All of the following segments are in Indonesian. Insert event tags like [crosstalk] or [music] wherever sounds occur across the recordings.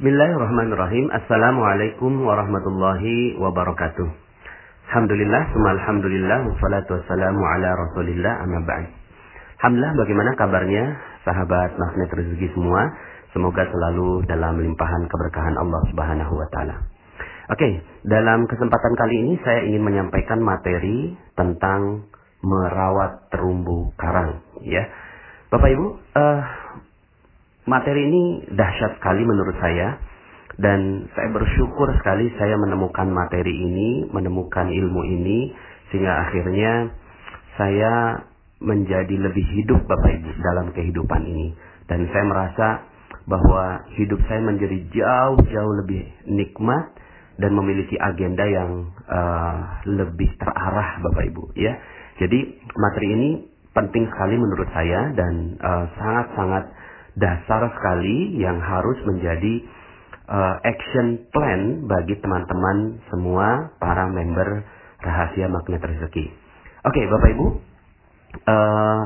Bismillahirrahmanirrahim. Assalamualaikum warahmatullahi wabarakatuh. Alhamdulillah, summa alhamdulillah, wassalatu wassalamu ala rasulillah, amma ba'd. Alhamdulillah, bagaimana kabarnya sahabat magnet rezeki semua? Semoga selalu dalam limpahan keberkahan Allah Subhanahu wa taala. Oke, dalam kesempatan kali ini saya ingin menyampaikan materi tentang merawat terumbu karang, ya. Bapak Ibu, uh, materi ini dahsyat sekali menurut saya dan saya bersyukur sekali saya menemukan materi ini, menemukan ilmu ini sehingga akhirnya saya menjadi lebih hidup Bapak Ibu dalam kehidupan ini dan saya merasa bahwa hidup saya menjadi jauh-jauh lebih nikmat dan memiliki agenda yang uh, lebih terarah Bapak Ibu ya. Jadi materi ini penting sekali menurut saya dan eh, sangat-sangat uh, dasar sekali yang harus menjadi uh, action plan bagi teman-teman semua para member rahasia magnet rezeki. Oke, okay, Bapak Ibu, uh,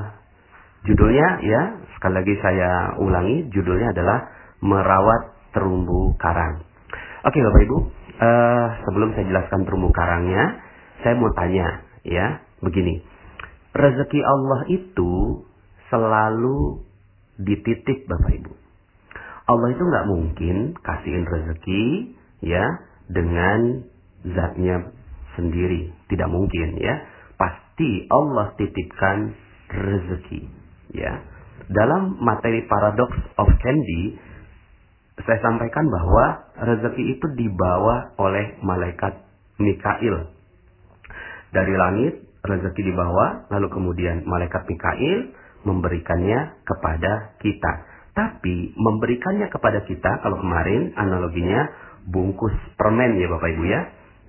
judulnya ya sekali lagi saya ulangi, judulnya adalah merawat terumbu karang. Oke, okay, Bapak Ibu, uh, sebelum saya jelaskan terumbu karangnya, saya mau tanya ya, begini. Rezeki Allah itu selalu dititip Bapak Ibu. Allah itu nggak mungkin kasihin rezeki ya dengan zatnya sendiri, tidak mungkin ya. Pasti Allah titipkan rezeki ya. Dalam materi paradox of candy saya sampaikan bahwa rezeki itu dibawa oleh malaikat Mikail. Dari langit rezeki dibawa, lalu kemudian malaikat Mikail memberikannya kepada kita. Tapi memberikannya kepada kita, kalau kemarin analoginya bungkus permen ya Bapak Ibu ya,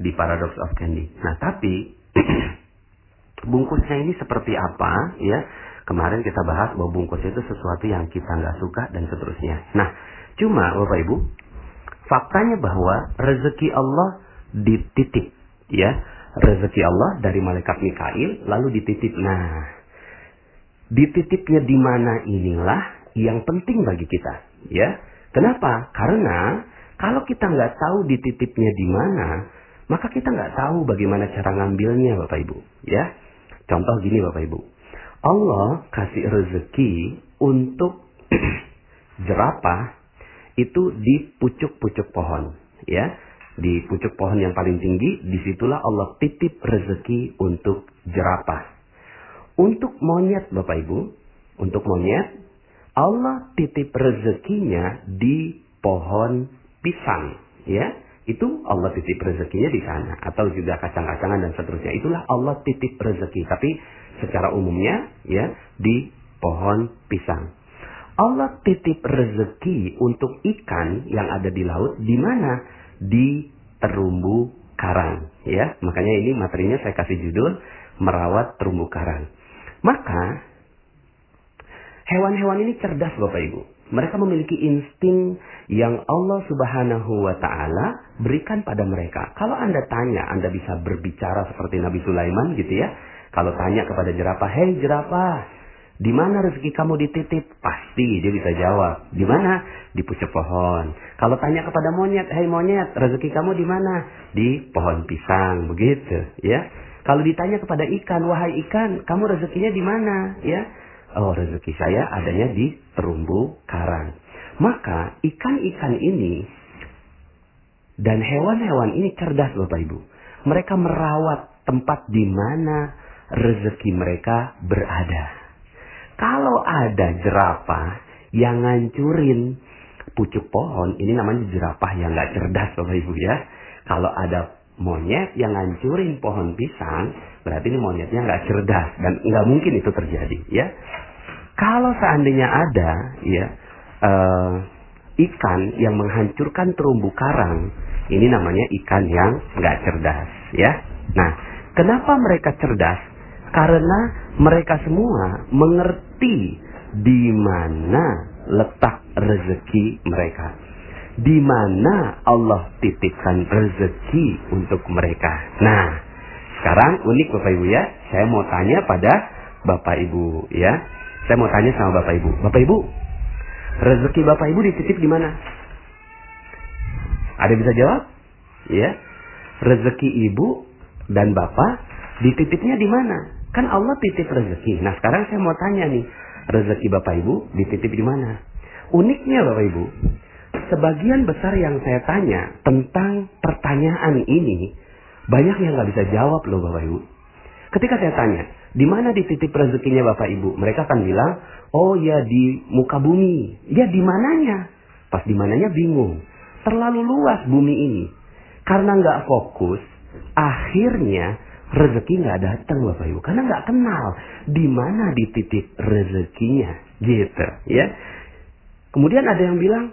di Paradox of Candy. Nah tapi [clears throat] bungkusnya ini seperti apa ya? Kemarin kita bahas bahwa bungkus itu sesuatu yang kita nggak suka dan seterusnya. Nah, cuma Bapak Ibu, faktanya bahwa rezeki Allah dititip ya. Rezeki Allah dari malaikat Mikail lalu dititip. Nah, dititipnya di mana inilah yang penting bagi kita, ya. Kenapa? Karena kalau kita nggak tahu dititipnya di mana, maka kita nggak tahu bagaimana cara ngambilnya, Bapak Ibu, ya. Contoh gini, Bapak Ibu. Allah kasih rezeki untuk [clears throat] jerapah itu di pucuk-pucuk pohon, ya. Di pucuk pohon yang paling tinggi, di situlah Allah titip rezeki untuk jerapah. Untuk monyet Bapak Ibu, untuk monyet, Allah titip rezekinya di pohon pisang. Ya, itu Allah titip rezekinya di sana. Atau juga kacang-kacangan dan seterusnya. Itulah Allah titip rezeki. Tapi secara umumnya ya di pohon pisang. Allah titip rezeki untuk ikan yang ada di laut di mana? Di terumbu karang, ya. Makanya ini materinya saya kasih judul merawat terumbu karang. Maka hewan-hewan ini cerdas Bapak Ibu. Mereka memiliki insting yang Allah Subhanahu wa taala berikan pada mereka. Kalau Anda tanya, Anda bisa berbicara seperti Nabi Sulaiman gitu ya. Kalau tanya kepada jerapah, "Hei jerapah, di mana rezeki kamu dititip?" Pasti dia bisa jawab. Di mana? Di pucuk pohon. Kalau tanya kepada monyet, "Hei monyet, rezeki kamu di mana?" Di pohon pisang, begitu, ya. Kalau ditanya kepada ikan, wahai ikan, kamu rezekinya di mana? Ya, oh rezeki saya adanya di terumbu karang. Maka ikan-ikan ini dan hewan-hewan ini cerdas Bapak Ibu. Mereka merawat tempat di mana rezeki mereka berada. Kalau ada jerapah yang ngancurin pucuk pohon, ini namanya jerapah yang nggak cerdas Bapak Ibu ya. Kalau ada monyet yang ngancurin pohon pisang, berarti ini monyetnya nggak cerdas dan nggak mungkin itu terjadi, ya. Kalau seandainya ada, ya, uh, ikan yang menghancurkan terumbu karang, ini namanya ikan yang nggak cerdas, ya. Nah, kenapa mereka cerdas? Karena mereka semua mengerti di mana letak rezeki mereka di mana Allah titipkan rezeki untuk mereka. Nah, sekarang unik Bapak Ibu ya, saya mau tanya pada Bapak Ibu ya. Saya mau tanya sama Bapak Ibu. Bapak Ibu, rezeki Bapak Ibu dititip di mana? Ada bisa jawab? Ya. Rezeki ibu dan bapak dititipnya di mana? Kan Allah titip rezeki. Nah sekarang saya mau tanya nih, rezeki bapak ibu dititip di mana? Uniknya bapak ibu, sebagian besar yang saya tanya tentang pertanyaan ini banyak yang nggak bisa jawab loh bapak ibu. Ketika saya tanya, di mana dititip rezekinya bapak ibu? Mereka akan bilang, oh ya di muka bumi. Ya di mananya? Pas di mananya bingung. Terlalu luas bumi ini. Karena nggak fokus, akhirnya rezeki nggak datang bapak ibu. Karena nggak kenal di mana dititip rezekinya, gitu ya. Kemudian ada yang bilang,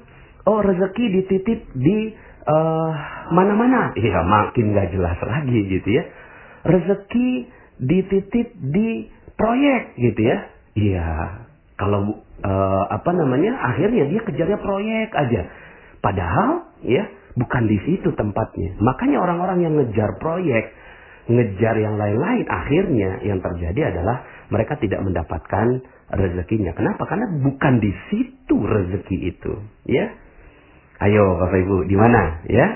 oh rezeki dititip di uh, mana-mana. Iya makin nggak jelas lagi gitu ya. Rezeki dititip di proyek gitu ya. Iya, kalau uh, apa namanya akhirnya dia kejarnya proyek aja. Padahal ya bukan di situ tempatnya. Makanya orang-orang yang ngejar proyek, ngejar yang lain-lain, akhirnya yang terjadi adalah mereka tidak mendapatkan rezekinya. Kenapa? Karena bukan di situ rezeki itu, ya. Ayo Bapak Ibu, di mana? Ya.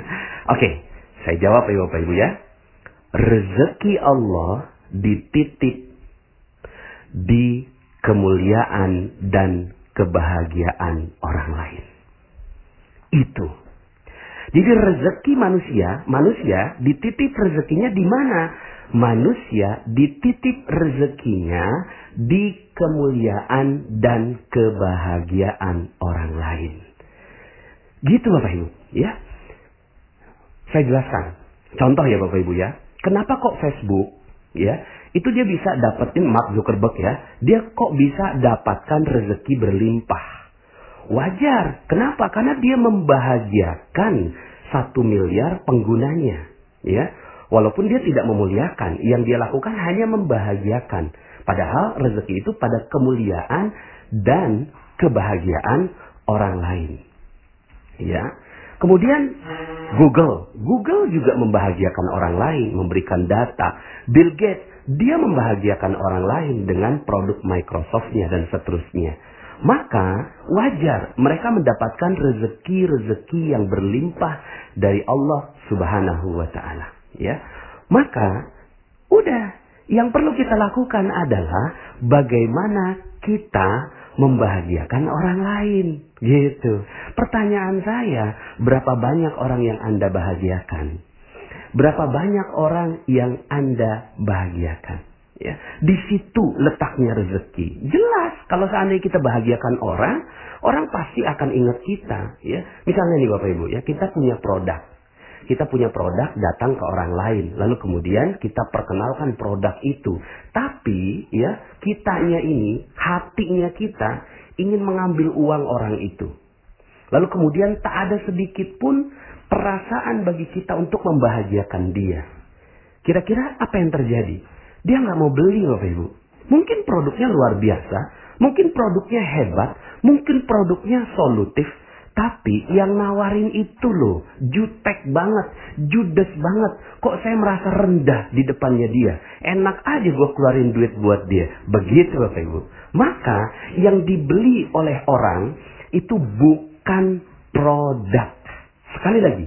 [laughs] Oke, saya jawab ya Bapak Ibu ya rezeki Allah dititip di kemuliaan dan kebahagiaan orang lain. Itu. Jadi rezeki manusia, manusia dititip rezekinya di mana? Manusia dititip rezekinya di kemuliaan dan kebahagiaan orang lain. Gitu Bapak Ibu, ya. Saya jelaskan. Contoh ya Bapak Ibu ya. Kenapa kok Facebook ya itu dia bisa dapetin Mark Zuckerberg ya. Dia kok bisa dapatkan rezeki berlimpah? Wajar. Kenapa? Karena dia membahagiakan satu miliar penggunanya ya. Walaupun dia tidak memuliakan yang dia lakukan hanya membahagiakan. Padahal rezeki itu pada kemuliaan dan kebahagiaan orang lain ya Kemudian Google, Google juga membahagiakan orang lain, memberikan data. Bill Gates, dia membahagiakan orang lain dengan produk Microsoftnya dan seterusnya. Maka wajar mereka mendapatkan rezeki-rezeki yang berlimpah dari Allah Subhanahu wa taala, ya. Maka udah yang perlu kita lakukan adalah bagaimana kita membahagiakan orang lain. Gitu. Pertanyaan saya, berapa banyak orang yang Anda bahagiakan? Berapa banyak orang yang Anda bahagiakan? Ya, di situ letaknya rezeki. Jelas kalau seandainya kita bahagiakan orang, orang pasti akan ingat kita, ya. Misalnya nih Bapak Ibu, ya, kita punya produk kita punya produk datang ke orang lain. Lalu kemudian kita perkenalkan produk itu. Tapi ya kitanya ini hatinya kita ingin mengambil uang orang itu. Lalu kemudian tak ada sedikit pun perasaan bagi kita untuk membahagiakan dia. Kira-kira apa yang terjadi? Dia nggak mau beli bapak ibu. Mungkin produknya luar biasa mungkin produknya hebat mungkin produknya solutif tapi yang nawarin itu loh, jutek banget, judes banget. Kok saya merasa rendah di depannya dia. Enak aja gue keluarin duit buat dia. Begitu Bapak Ibu. Maka yang dibeli oleh orang itu bukan produk. Sekali lagi,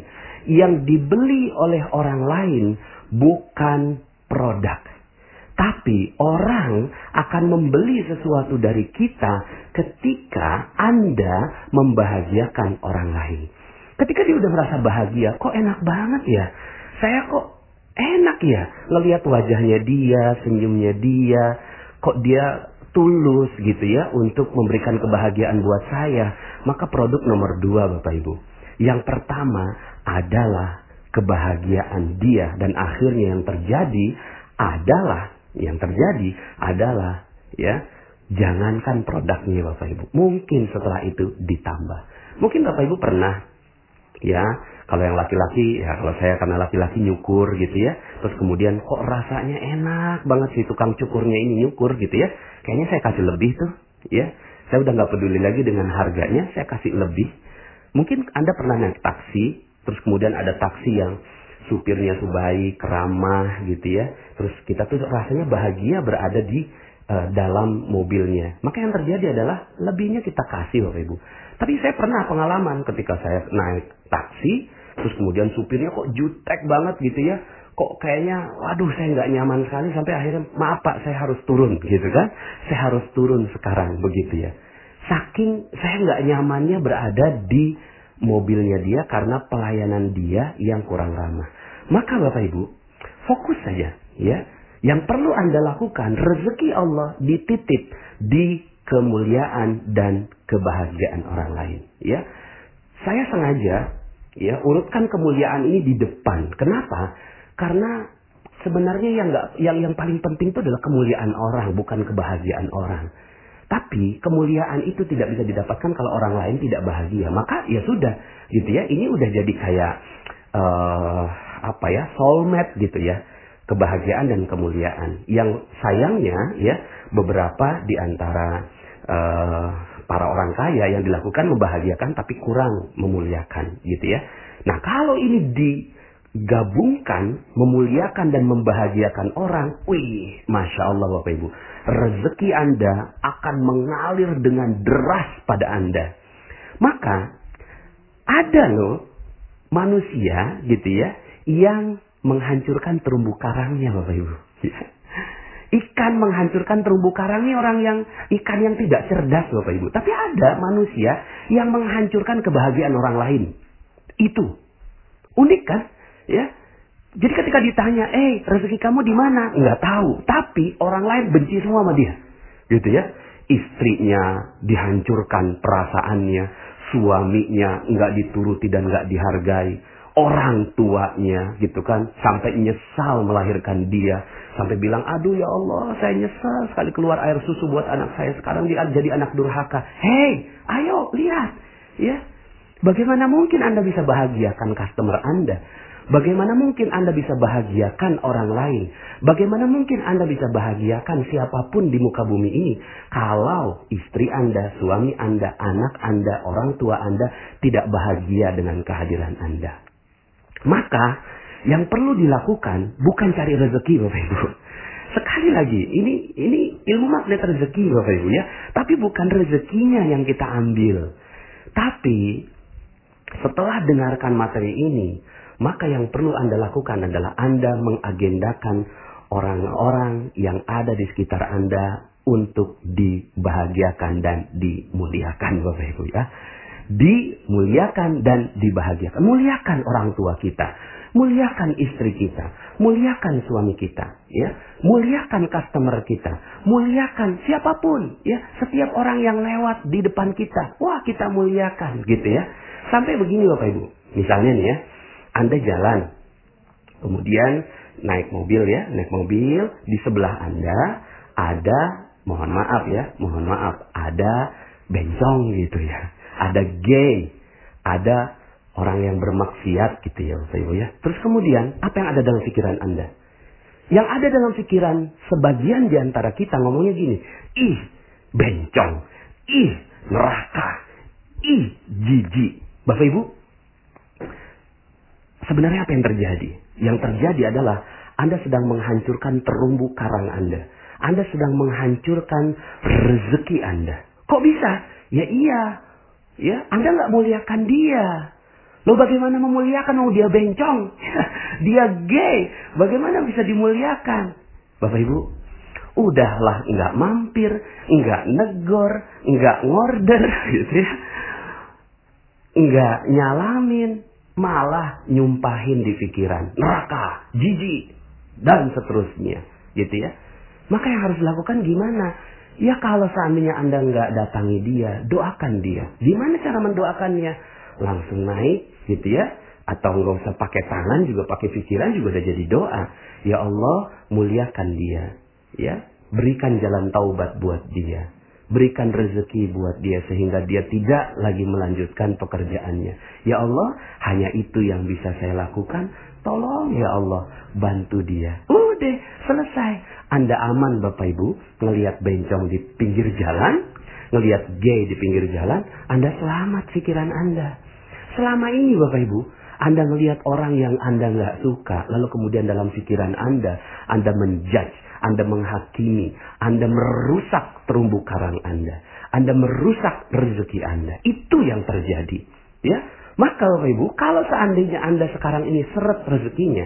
yang dibeli oleh orang lain bukan produk. Tapi orang akan membeli sesuatu dari kita ketika Anda membahagiakan orang lain. Ketika dia udah merasa bahagia, kok enak banget ya. Saya kok enak ya ngelihat wajahnya dia, senyumnya dia, kok dia tulus gitu ya untuk memberikan kebahagiaan buat saya. Maka produk nomor dua Bapak Ibu. Yang pertama adalah kebahagiaan dia dan akhirnya yang terjadi adalah yang terjadi adalah ya jangankan produknya Bapak Ibu. Mungkin setelah itu ditambah. Mungkin Bapak Ibu pernah ya kalau yang laki-laki ya kalau saya karena laki-laki nyukur gitu ya terus kemudian kok rasanya enak banget si tukang cukurnya ini nyukur gitu ya kayaknya saya kasih lebih tuh ya saya udah nggak peduli lagi dengan harganya saya kasih lebih mungkin anda pernah naik taksi terus kemudian ada taksi yang supirnya tuh baik, ramah gitu ya. Terus kita tuh rasanya bahagia berada di uh, dalam mobilnya. Maka yang terjadi adalah lebihnya kita kasih Bapak Ibu. Tapi saya pernah pengalaman ketika saya naik taksi, terus kemudian supirnya kok jutek banget gitu ya. Kok kayaknya, waduh saya nggak nyaman sekali sampai akhirnya, maaf pak saya harus turun gitu kan. Saya harus turun sekarang begitu ya. Saking saya nggak nyamannya berada di mobilnya dia karena pelayanan dia yang kurang ramah. Maka Bapak Ibu, fokus saja ya. Yang perlu Anda lakukan, rezeki Allah dititip di kemuliaan dan kebahagiaan orang lain. Ya, saya sengaja ya urutkan kemuliaan ini di depan. Kenapa? Karena sebenarnya yang nggak yang yang paling penting itu adalah kemuliaan orang, bukan kebahagiaan orang. Tapi kemuliaan itu tidak bisa didapatkan kalau orang lain tidak bahagia. Maka ya sudah, gitu ya. Ini udah jadi kayak uh, apa ya, soulmate gitu ya kebahagiaan dan kemuliaan. Yang sayangnya ya beberapa di antara uh, para orang kaya yang dilakukan membahagiakan tapi kurang memuliakan gitu ya. Nah, kalau ini digabungkan memuliakan dan membahagiakan orang, wih, masya Allah Bapak Ibu, rezeki Anda akan mengalir dengan deras pada Anda. Maka ada loh manusia gitu ya yang menghancurkan terumbu karangnya Bapak Ibu. Ikan menghancurkan terumbu karangnya orang yang ikan yang tidak cerdas Bapak Ibu. Tapi ada manusia yang menghancurkan kebahagiaan orang lain. Itu. Unik kan? Ya. Jadi ketika ditanya, eh rezeki kamu di mana? Nggak tahu. Tapi orang lain benci semua sama dia. Gitu ya. Istrinya dihancurkan perasaannya. Suaminya nggak dituruti dan nggak dihargai orang tuanya gitu kan sampai nyesal melahirkan dia sampai bilang aduh ya Allah saya nyesal sekali keluar air susu buat anak saya sekarang dia jadi anak durhaka hei ayo lihat ya bagaimana mungkin anda bisa bahagiakan customer anda Bagaimana mungkin Anda bisa bahagiakan orang lain? Bagaimana mungkin Anda bisa bahagiakan siapa pun di muka bumi ini kalau istri Anda, suami Anda, anak Anda, orang tua Anda tidak bahagia dengan kehadiran Anda? Maka yang perlu dilakukan bukan cari rezeki Bapak Ibu. Sekali lagi, ini ini ilmu magnet rezeki Bapak Ibu ya. Tapi bukan rezekinya yang kita ambil. Tapi setelah dengarkan materi ini, maka yang perlu Anda lakukan adalah Anda mengagendakan orang-orang yang ada di sekitar Anda untuk dibahagiakan dan dimuliakan Bapak Ibu ya dimuliakan dan dibahagiakan. Muliakan orang tua kita, muliakan istri kita, muliakan suami kita, ya. Muliakan customer kita, muliakan siapa pun, ya. Setiap orang yang lewat di depan kita, wah kita muliakan gitu ya. Sampai begini Bapak Ibu. Misalnya nih ya, Anda jalan, kemudian naik mobil ya, naik mobil, di sebelah Anda ada, mohon maaf ya, mohon maaf, ada bencong gitu ya ada gay, ada orang yang bermaksiat gitu ya Bapak Ibu ya. Terus kemudian apa yang ada dalam pikiran Anda? Yang ada dalam pikiran sebagian di antara kita ngomongnya gini, ih bencong, ih neraka, ih jijik. Bapak Ibu, sebenarnya apa yang terjadi? Yang terjadi adalah Anda sedang menghancurkan terumbu karang Anda. Anda sedang menghancurkan rezeki Anda. Kok bisa? Ya iya, Ya, Anda nggak muliakan dia. Lo bagaimana memuliakan? Oh dia bencong, [laughs] dia gay. Bagaimana bisa dimuliakan? Bapak Ibu, udahlah nggak mampir, nggak negor, nggak ngorder, [laughs] gitu ya. Nggak nyalamin, malah nyumpahin di pikiran. Neraka, jijik, dan seterusnya. Gitu ya. Maka yang harus dilakukan gimana? Ya kalau seandainya Anda nggak datangi dia, doakan dia. Gimana cara mendoakannya? Langsung naik gitu ya. Atau nggak usah pakai tangan juga pakai pikiran juga udah jadi doa. Ya Allah muliakan dia. Ya berikan jalan taubat buat dia. Berikan rezeki buat dia sehingga dia tidak lagi melanjutkan pekerjaannya. Ya Allah, hanya itu yang bisa saya lakukan. Tolong ya Allah, bantu dia. Udah, selesai. Anda aman Bapak Ibu, ngelihat bencong di pinggir jalan, ngelihat gay di pinggir jalan, Anda selamat pikiran Anda. Selama ini Bapak Ibu, Anda ngelihat orang yang Anda nggak suka, lalu kemudian dalam pikiran Anda, Anda menjudge, Anda menghakimi, Anda merusak terumbu karang Anda. Anda merusak rezeki Anda. Itu yang terjadi. Ya, maka Bapak Ibu, kalau seandainya Anda sekarang ini seret rezekinya,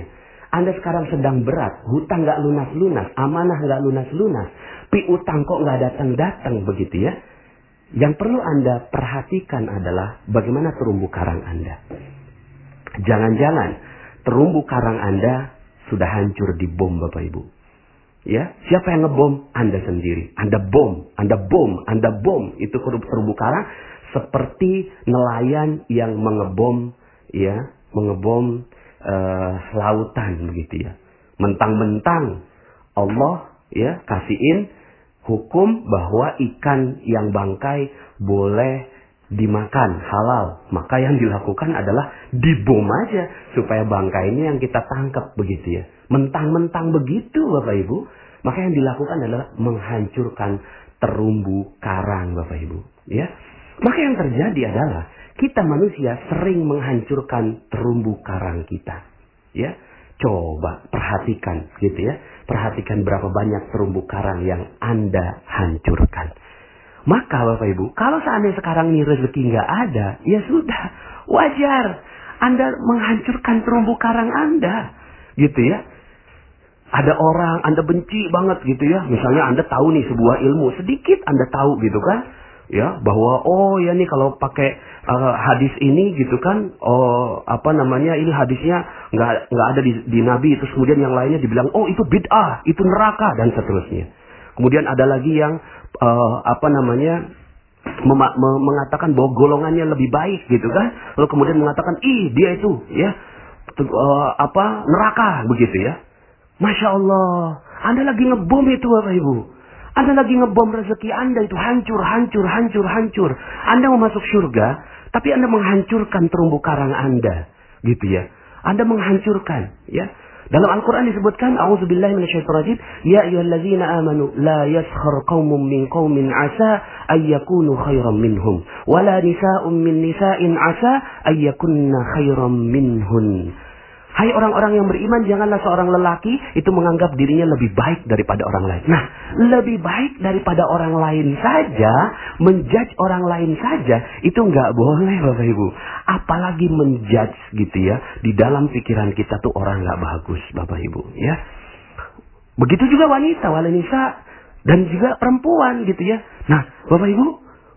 Anda sekarang sedang berat, hutang nggak lunas-lunas, amanah nggak lunas-lunas, pi utang kok nggak datang-datang begitu ya. Yang perlu Anda perhatikan adalah bagaimana terumbu karang Anda. Jangan-jangan terumbu karang Anda sudah hancur di bom Bapak Ibu. Ya, siapa yang ngebom? Anda sendiri. Anda bom, Anda bom, Anda bom. Itu terumbu karang seperti nelayan yang mengebom ya, mengebom uh, lautan begitu ya. Mentang-mentang Allah ya kasihin hukum bahwa ikan yang bangkai boleh dimakan halal. Maka yang dilakukan adalah dibom aja supaya bangkai ini yang kita tangkap begitu ya. Mentang-mentang begitu Bapak Ibu, maka yang dilakukan adalah menghancurkan terumbu karang Bapak Ibu, ya. Maka yang terjadi adalah kita manusia sering menghancurkan terumbu karang kita. Ya. Coba perhatikan gitu ya. Perhatikan berapa banyak terumbu karang yang Anda hancurkan. Maka Bapak Ibu, kalau seandainya sekarang ini rezeki nggak ada, ya sudah, wajar. Anda menghancurkan terumbu karang Anda. Gitu ya. Ada orang Anda benci banget gitu ya. Misalnya Anda tahu nih sebuah ilmu, sedikit Anda tahu gitu kan ya bahwa oh ya nih kalau pakai uh, hadis ini gitu kan oh apa namanya ini hadisnya nggak nggak ada di, di nabi terus kemudian yang lainnya dibilang oh itu bid'ah itu neraka dan seterusnya kemudian ada lagi yang uh, apa namanya mem mengatakan bahwa golongannya lebih baik gitu kan lalu kemudian mengatakan ih dia itu ya uh, apa neraka begitu ya masya Allah anda lagi ngebom itu bapak ibu anda lagi ngebom rezeki Anda itu hancur, hancur, hancur, hancur. Anda mau masuk surga, tapi Anda menghancurkan terumbu karang Anda. Gitu ya. Anda menghancurkan, ya. Dalam Al-Quran disebutkan, A'udzubillahi minasyaitonirrajim, Ya ayyuhallazina amanu, la yaskhar qawmun min qawmin asa ayyakunu khairan minhum. Wala nisa'un min nisa'in asa ayyakunna khairan minhun. Hai orang-orang yang beriman, janganlah seorang lelaki itu menganggap dirinya lebih baik daripada orang lain. Nah, lebih baik daripada orang lain saja, menjudge orang lain saja, itu nggak boleh Bapak Ibu. Apalagi menjudge gitu ya, di dalam pikiran kita tuh orang nggak bagus Bapak Ibu ya. Begitu juga wanita, wanita dan juga perempuan gitu ya. Nah, Bapak Ibu,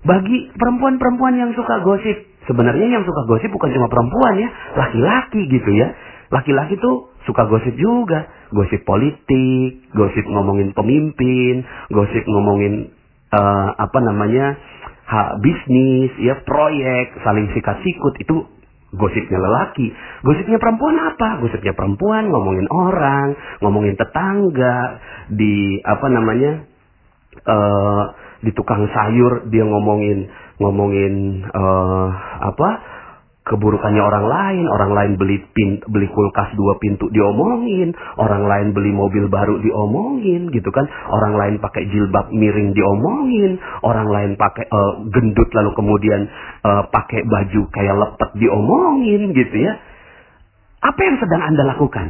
bagi perempuan-perempuan yang suka gosip, sebenarnya yang suka gosip bukan cuma perempuan ya, laki-laki gitu ya. Laki-laki tuh suka gosip juga. Gosip politik, gosip ngomongin pemimpin, gosip ngomongin uh, apa namanya ha, bisnis, ya proyek, saling sikat sikut itu gosipnya lelaki. Gosipnya perempuan apa? Gosipnya perempuan ngomongin orang, ngomongin tetangga, di apa namanya uh, di tukang sayur dia ngomongin ngomongin uh, apa keburukannya orang lain, orang lain beli pin, beli kulkas dua pintu diomongin, orang lain beli mobil baru diomongin, gitu kan? Orang lain pakai jilbab miring diomongin, orang lain pakai uh, gendut lalu kemudian uh, pakai baju kayak lepet diomongin, gitu ya. Apa yang sedang Anda lakukan?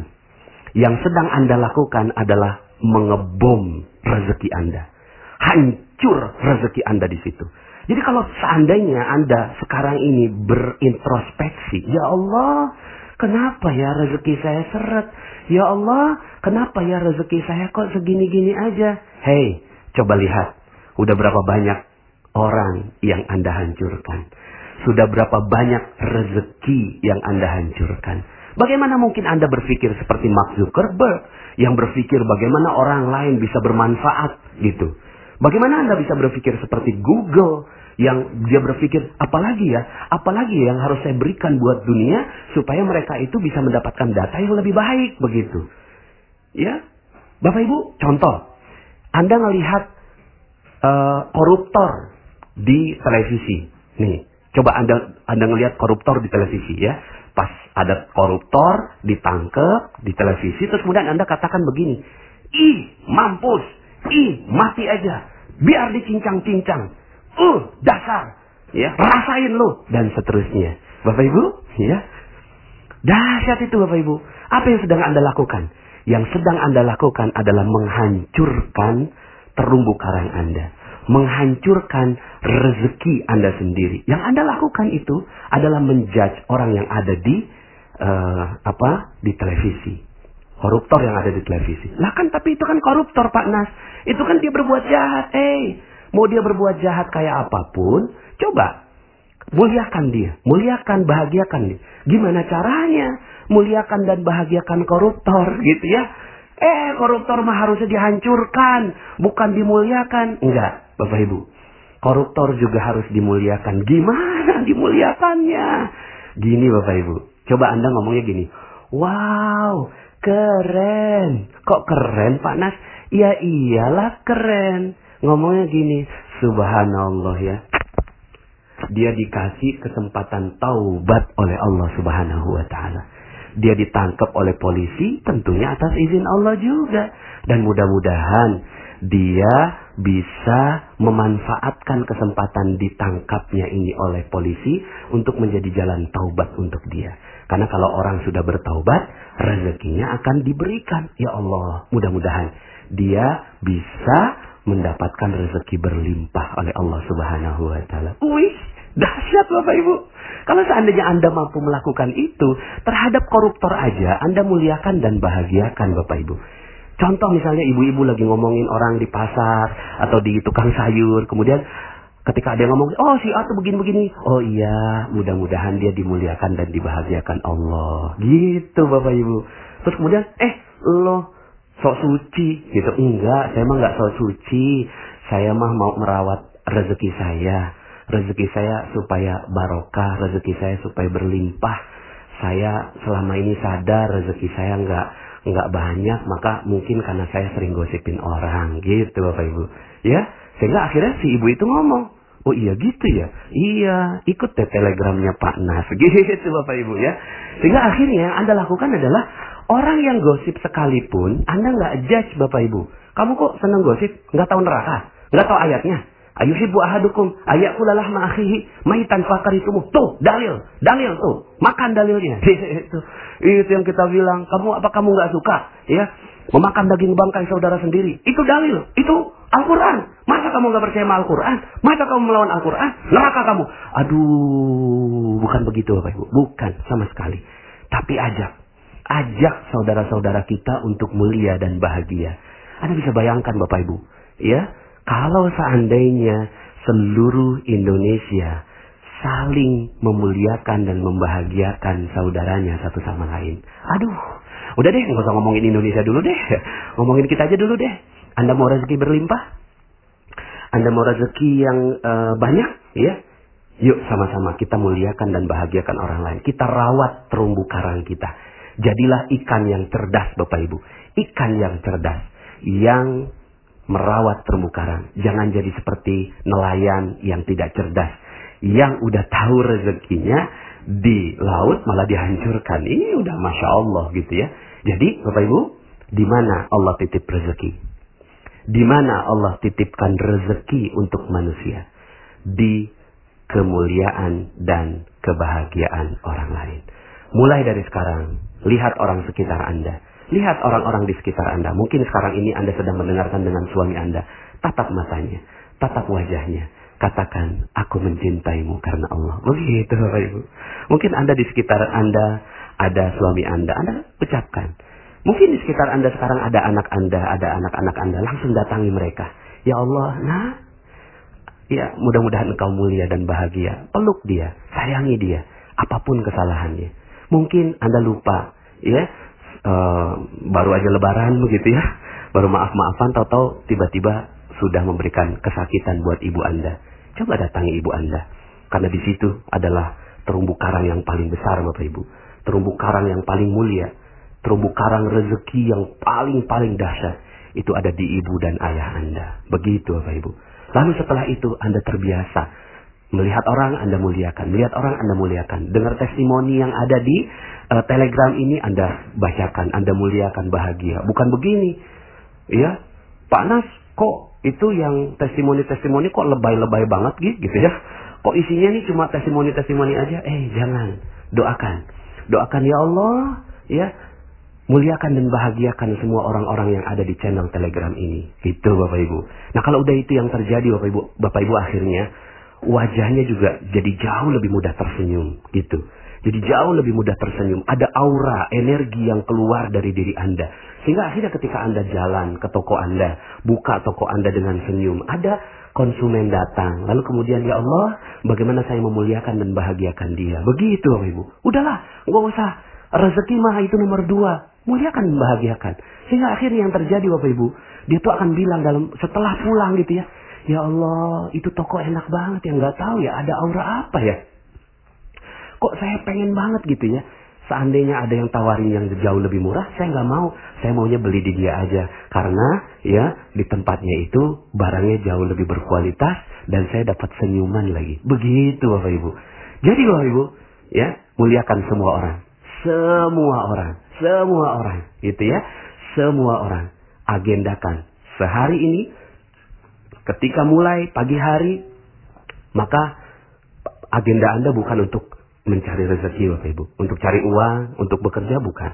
Yang sedang Anda lakukan adalah mengebom rezeki Anda. Hancur rezeki Anda di situ. Jadi kalau seandainya Anda sekarang ini berintrospeksi, ya Allah, kenapa ya rezeki saya seret? Ya Allah, kenapa ya rezeki saya kok segini-gini aja? Hei, coba lihat, udah berapa banyak orang yang Anda hancurkan? Sudah berapa banyak rezeki yang Anda hancurkan? Bagaimana mungkin Anda berpikir seperti Mark Zuckerberg yang berpikir bagaimana orang lain bisa bermanfaat gitu? Bagaimana Anda bisa berpikir seperti Google yang dia berpikir apalagi ya, apalagi yang harus saya berikan buat dunia supaya mereka itu bisa mendapatkan data yang lebih baik begitu. Ya, Bapak Ibu, contoh, Anda melihat uh, koruptor di televisi. Nih, coba Anda Anda ngelihat koruptor di televisi ya. Pas ada koruptor ditangkap di televisi terus kemudian Anda katakan begini, "Ih, mampus. Ih, mati aja. Biar dicincang-cincang." Uh dasar ya rasain lo dan seterusnya bapak ibu ya dahsyat itu bapak ibu apa yang sedang anda lakukan yang sedang anda lakukan adalah menghancurkan terumbu karang anda menghancurkan rezeki Anda sendiri. Yang Anda lakukan itu adalah menjudge orang yang ada di uh, apa? di televisi. Koruptor yang ada di televisi. Lah kan tapi itu kan koruptor Pak Nas. Itu kan dia berbuat jahat. Eh, mau dia berbuat jahat kayak apa pun, coba muliakan dia, muliakan, bahagiakan dia. Gimana caranya? Muliakan dan bahagiakan koruptor gitu ya. Eh, koruptor mah harusnya dihancurkan, bukan dimuliakan. Enggak, Bapak Ibu. Koruptor juga harus dimuliakan. Gimana dimuliakannya? Gini Bapak Ibu. Coba Anda ngomongnya gini. Wow, keren. Kok keren Pak Nas? Ya iyalah keren. Ngomongnya gini. Subhanallah ya. Dia dikasih kesempatan taubat oleh Allah Subhanahu wa taala dia ditangkap oleh polisi tentunya atas izin Allah juga. Dan mudah-mudahan dia bisa memanfaatkan kesempatan ditangkapnya ini oleh polisi untuk menjadi jalan taubat untuk dia. Karena kalau orang sudah bertaubat, rezekinya akan diberikan. Ya Allah, mudah-mudahan dia bisa mendapatkan rezeki berlimpah oleh Allah Subhanahu wa taala. Wih, dahsyat Bapak Ibu. Kalau seandainya Anda mampu melakukan itu, terhadap koruptor aja Anda muliakan dan bahagiakan Bapak Ibu. Contoh misalnya ibu-ibu lagi ngomongin orang di pasar atau di tukang sayur, kemudian ketika ada yang ngomong, oh si A tuh begini-begini, oh iya, mudah-mudahan dia dimuliakan dan dibahagiakan Allah. Gitu Bapak Ibu. Terus kemudian, eh lo sok suci gitu. Enggak, saya mah enggak sok suci. Saya mah mau merawat rezeki saya rezeki saya supaya barokah, rezeki saya supaya berlimpah. Saya selama ini sadar rezeki saya nggak nggak banyak, maka mungkin karena saya sering gosipin orang, gitu Bapak Ibu. Ya, sehingga akhirnya si ibu itu ngomong, oh iya gitu ya, iya ikut deh telegramnya Pak Nas, [laughs] gitu Bapak Ibu ya. Sehingga akhirnya yang Anda lakukan adalah orang yang gosip sekalipun, Anda nggak judge Bapak Ibu. Kamu kok seneng gosip, nggak tahu neraka, nggak tahu ayatnya, Ayuhibbu ahadukum ayakulalah ma'akhihi maitan fakaritumu. Tuh, dalil. Dalil tuh. Makan dalilnya. [laughs] itu. Itu yang kita bilang. Kamu apa kamu nggak suka? Ya. Memakan daging bangkai saudara sendiri. Itu dalil. Itu Al-Quran. Masa kamu nggak percaya sama Al-Quran? Masa kamu melawan Al-Quran? Neraka kamu. Aduh. Bukan begitu Bapak Ibu. Bukan. Sama sekali. Tapi ajak. Ajak saudara-saudara kita untuk mulia dan bahagia. Anda bisa bayangkan Bapak Ibu. Ya kalau seandainya seluruh Indonesia saling memuliakan dan membahagiakan saudaranya satu sama lain. Aduh, udah deh, nggak usah ngomongin Indonesia dulu deh. Ngomongin kita aja dulu deh. Anda mau rezeki berlimpah? Anda mau rezeki yang uh, banyak? Ya, Yuk sama-sama kita muliakan dan bahagiakan orang lain. Kita rawat terumbu karang kita. Jadilah ikan yang cerdas Bapak Ibu. Ikan yang cerdas. Yang merawat terumbu karang. Jangan jadi seperti nelayan yang tidak cerdas. Yang udah tahu rezekinya di laut malah dihancurkan. Ini udah Masya Allah gitu ya. Jadi Bapak Ibu, di mana Allah titip rezeki? Di mana Allah titipkan rezeki untuk manusia? Di kemuliaan dan kebahagiaan orang lain. Mulai dari sekarang, lihat orang sekitar Anda Lihat orang-orang di sekitar Anda. Mungkin sekarang ini Anda sedang mendengarkan dengan suami Anda. Tatap matanya, tatap wajahnya. Katakan, aku mencintaimu karena Allah. Begitu Bapak Ibu. Mungkin Anda di sekitar Anda ada suami Anda. Anda ucapkan. Mungkin di sekitar Anda sekarang ada anak Anda, ada anak-anak Anda. Langsung datangi mereka. Ya Allah, nah. Ya, mudah-mudahan engkau mulia dan bahagia. Peluk dia, sayangi dia. Apa pun kesalahannya. Mungkin Anda lupa, ya uh, baru aja lebaran begitu ya, baru maaf-maafan, tahu-tahu tiba-tiba sudah memberikan kesakitan buat ibu Anda. Coba datangi ibu Anda. Karena di situ adalah terumbu karang yang paling besar Bapak Ibu. Terumbu karang yang paling mulia. Terumbu karang rezeki yang paling-paling dahsyat. Itu ada di ibu dan ayah Anda. Begitu Bapak Ibu. Lalu setelah itu Anda terbiasa Melihat orang Anda muliakan, melihat orang Anda muliakan. Dengar testimoni yang ada di uh, Telegram ini Anda bacakan, Anda muliakan bahagia. Bukan begini. Ya, Pak Nas, kok itu yang testimoni-testimoni kok lebay-lebay banget gitu ya? Kok isinya ini cuma testimoni-testimoni aja? Eh, jangan. Doakan. Doakan ya Allah, ya. Muliakan dan bahagiakan semua orang-orang yang ada di channel Telegram ini. Itu Bapak Ibu. Nah kalau udah itu yang terjadi Bapak Ibu, Bapak Ibu akhirnya wajahnya juga jadi jauh lebih mudah tersenyum gitu. Jadi jauh lebih mudah tersenyum. Ada aura, energi yang keluar dari diri Anda. Sehingga akhirnya ketika Anda jalan ke toko Anda, buka toko Anda dengan senyum, ada konsumen datang. Lalu kemudian, ya Allah, bagaimana saya memuliakan dan bahagiakan dia. Begitu Bapak Ibu. Udahlah, nggak usah. Rezeki mah itu nomor dua muliakan membahagiakan. Sehingga akhirnya yang terjadi Bapak Ibu, dia tuh akan bilang dalam setelah pulang gitu ya, ya Allah itu toko enak banget ya nggak tahu ya ada aura apa ya. Kok saya pengen banget gitu ya. Seandainya ada yang tawarin yang jauh lebih murah, saya nggak mau. Saya maunya beli di dia aja. Karena ya di tempatnya itu barangnya jauh lebih berkualitas dan saya dapat senyuman lagi. Begitu Bapak Ibu. Jadi Bapak Ibu, ya muliakan semua orang. Semua orang semua orang, gitu ya. Semua orang agendakan sehari ini ketika mulai pagi hari maka agenda Anda bukan untuk mencari rezeki Bapak Ibu, untuk cari uang, untuk bekerja bukan.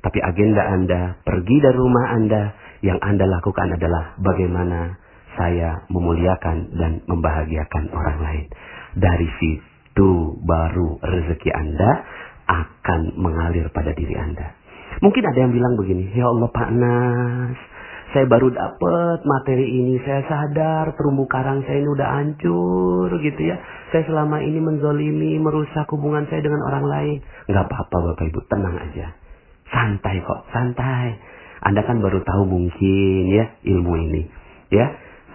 Tapi agenda Anda pergi dari rumah Anda yang Anda lakukan adalah bagaimana saya memuliakan dan membahagiakan orang lain. Dari situ baru rezeki Anda akan mengalir pada diri Anda. Mungkin ada yang bilang begini, ya Allah Pak Nas, saya baru dapat materi ini, saya sadar terumbu karang saya ini udah hancur gitu ya. Saya selama ini menzolimi, merusak hubungan saya dengan orang lain. Nggak apa-apa Bapak Ibu, tenang aja. Santai kok, santai. Anda kan baru tahu mungkin ya ilmu ini. Ya,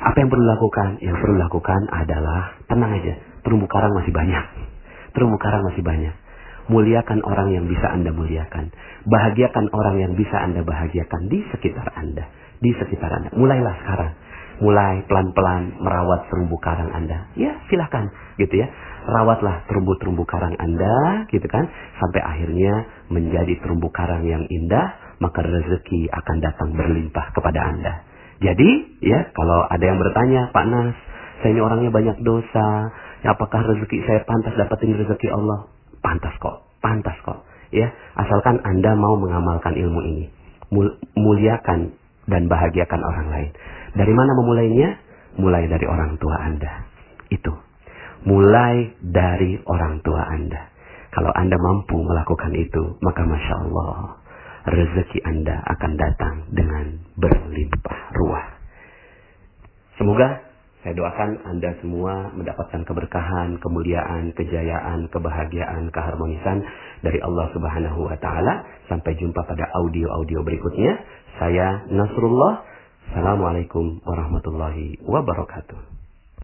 apa yang perlu lakukan? Yang perlu lakukan adalah tenang aja. Terumbu karang masih banyak. Terumbu karang masih banyak. Muliakan orang yang bisa Anda muliakan. Bahagiakan orang yang bisa Anda bahagiakan di sekitar Anda. Di sekitar Anda. Mulailah sekarang. Mulai pelan-pelan merawat terumbu karang Anda. Ya silahkan gitu ya. Rawatlah terumbu-terumbu karang Anda gitu kan. Sampai akhirnya menjadi terumbu karang yang indah. Maka rezeki akan datang berlimpah kepada Anda. Jadi ya kalau ada yang bertanya Pak Nas. Saya ini orangnya banyak dosa. Apakah rezeki saya pantas dapetin rezeki Allah? Pantas kok. Pantas kok. Ya asalkan Anda mau mengamalkan ilmu ini. Muliakan dan bahagiakan orang lain. Dari mana memulainya? Mulai dari orang tua Anda. Itu. Mulai dari orang tua Anda. Kalau Anda mampu melakukan itu maka masya Allah rezeki Anda akan datang dengan berlimpah ruah. Semoga saya doakan Anda semua mendapatkan keberkahan, kemuliaan, kejayaan, kebahagiaan, keharmonisan dari Allah Subhanahu wa taala. Sampai jumpa pada audio-audio berikutnya. Saya Nasrullah. Assalamualaikum warahmatullahi wabarakatuh.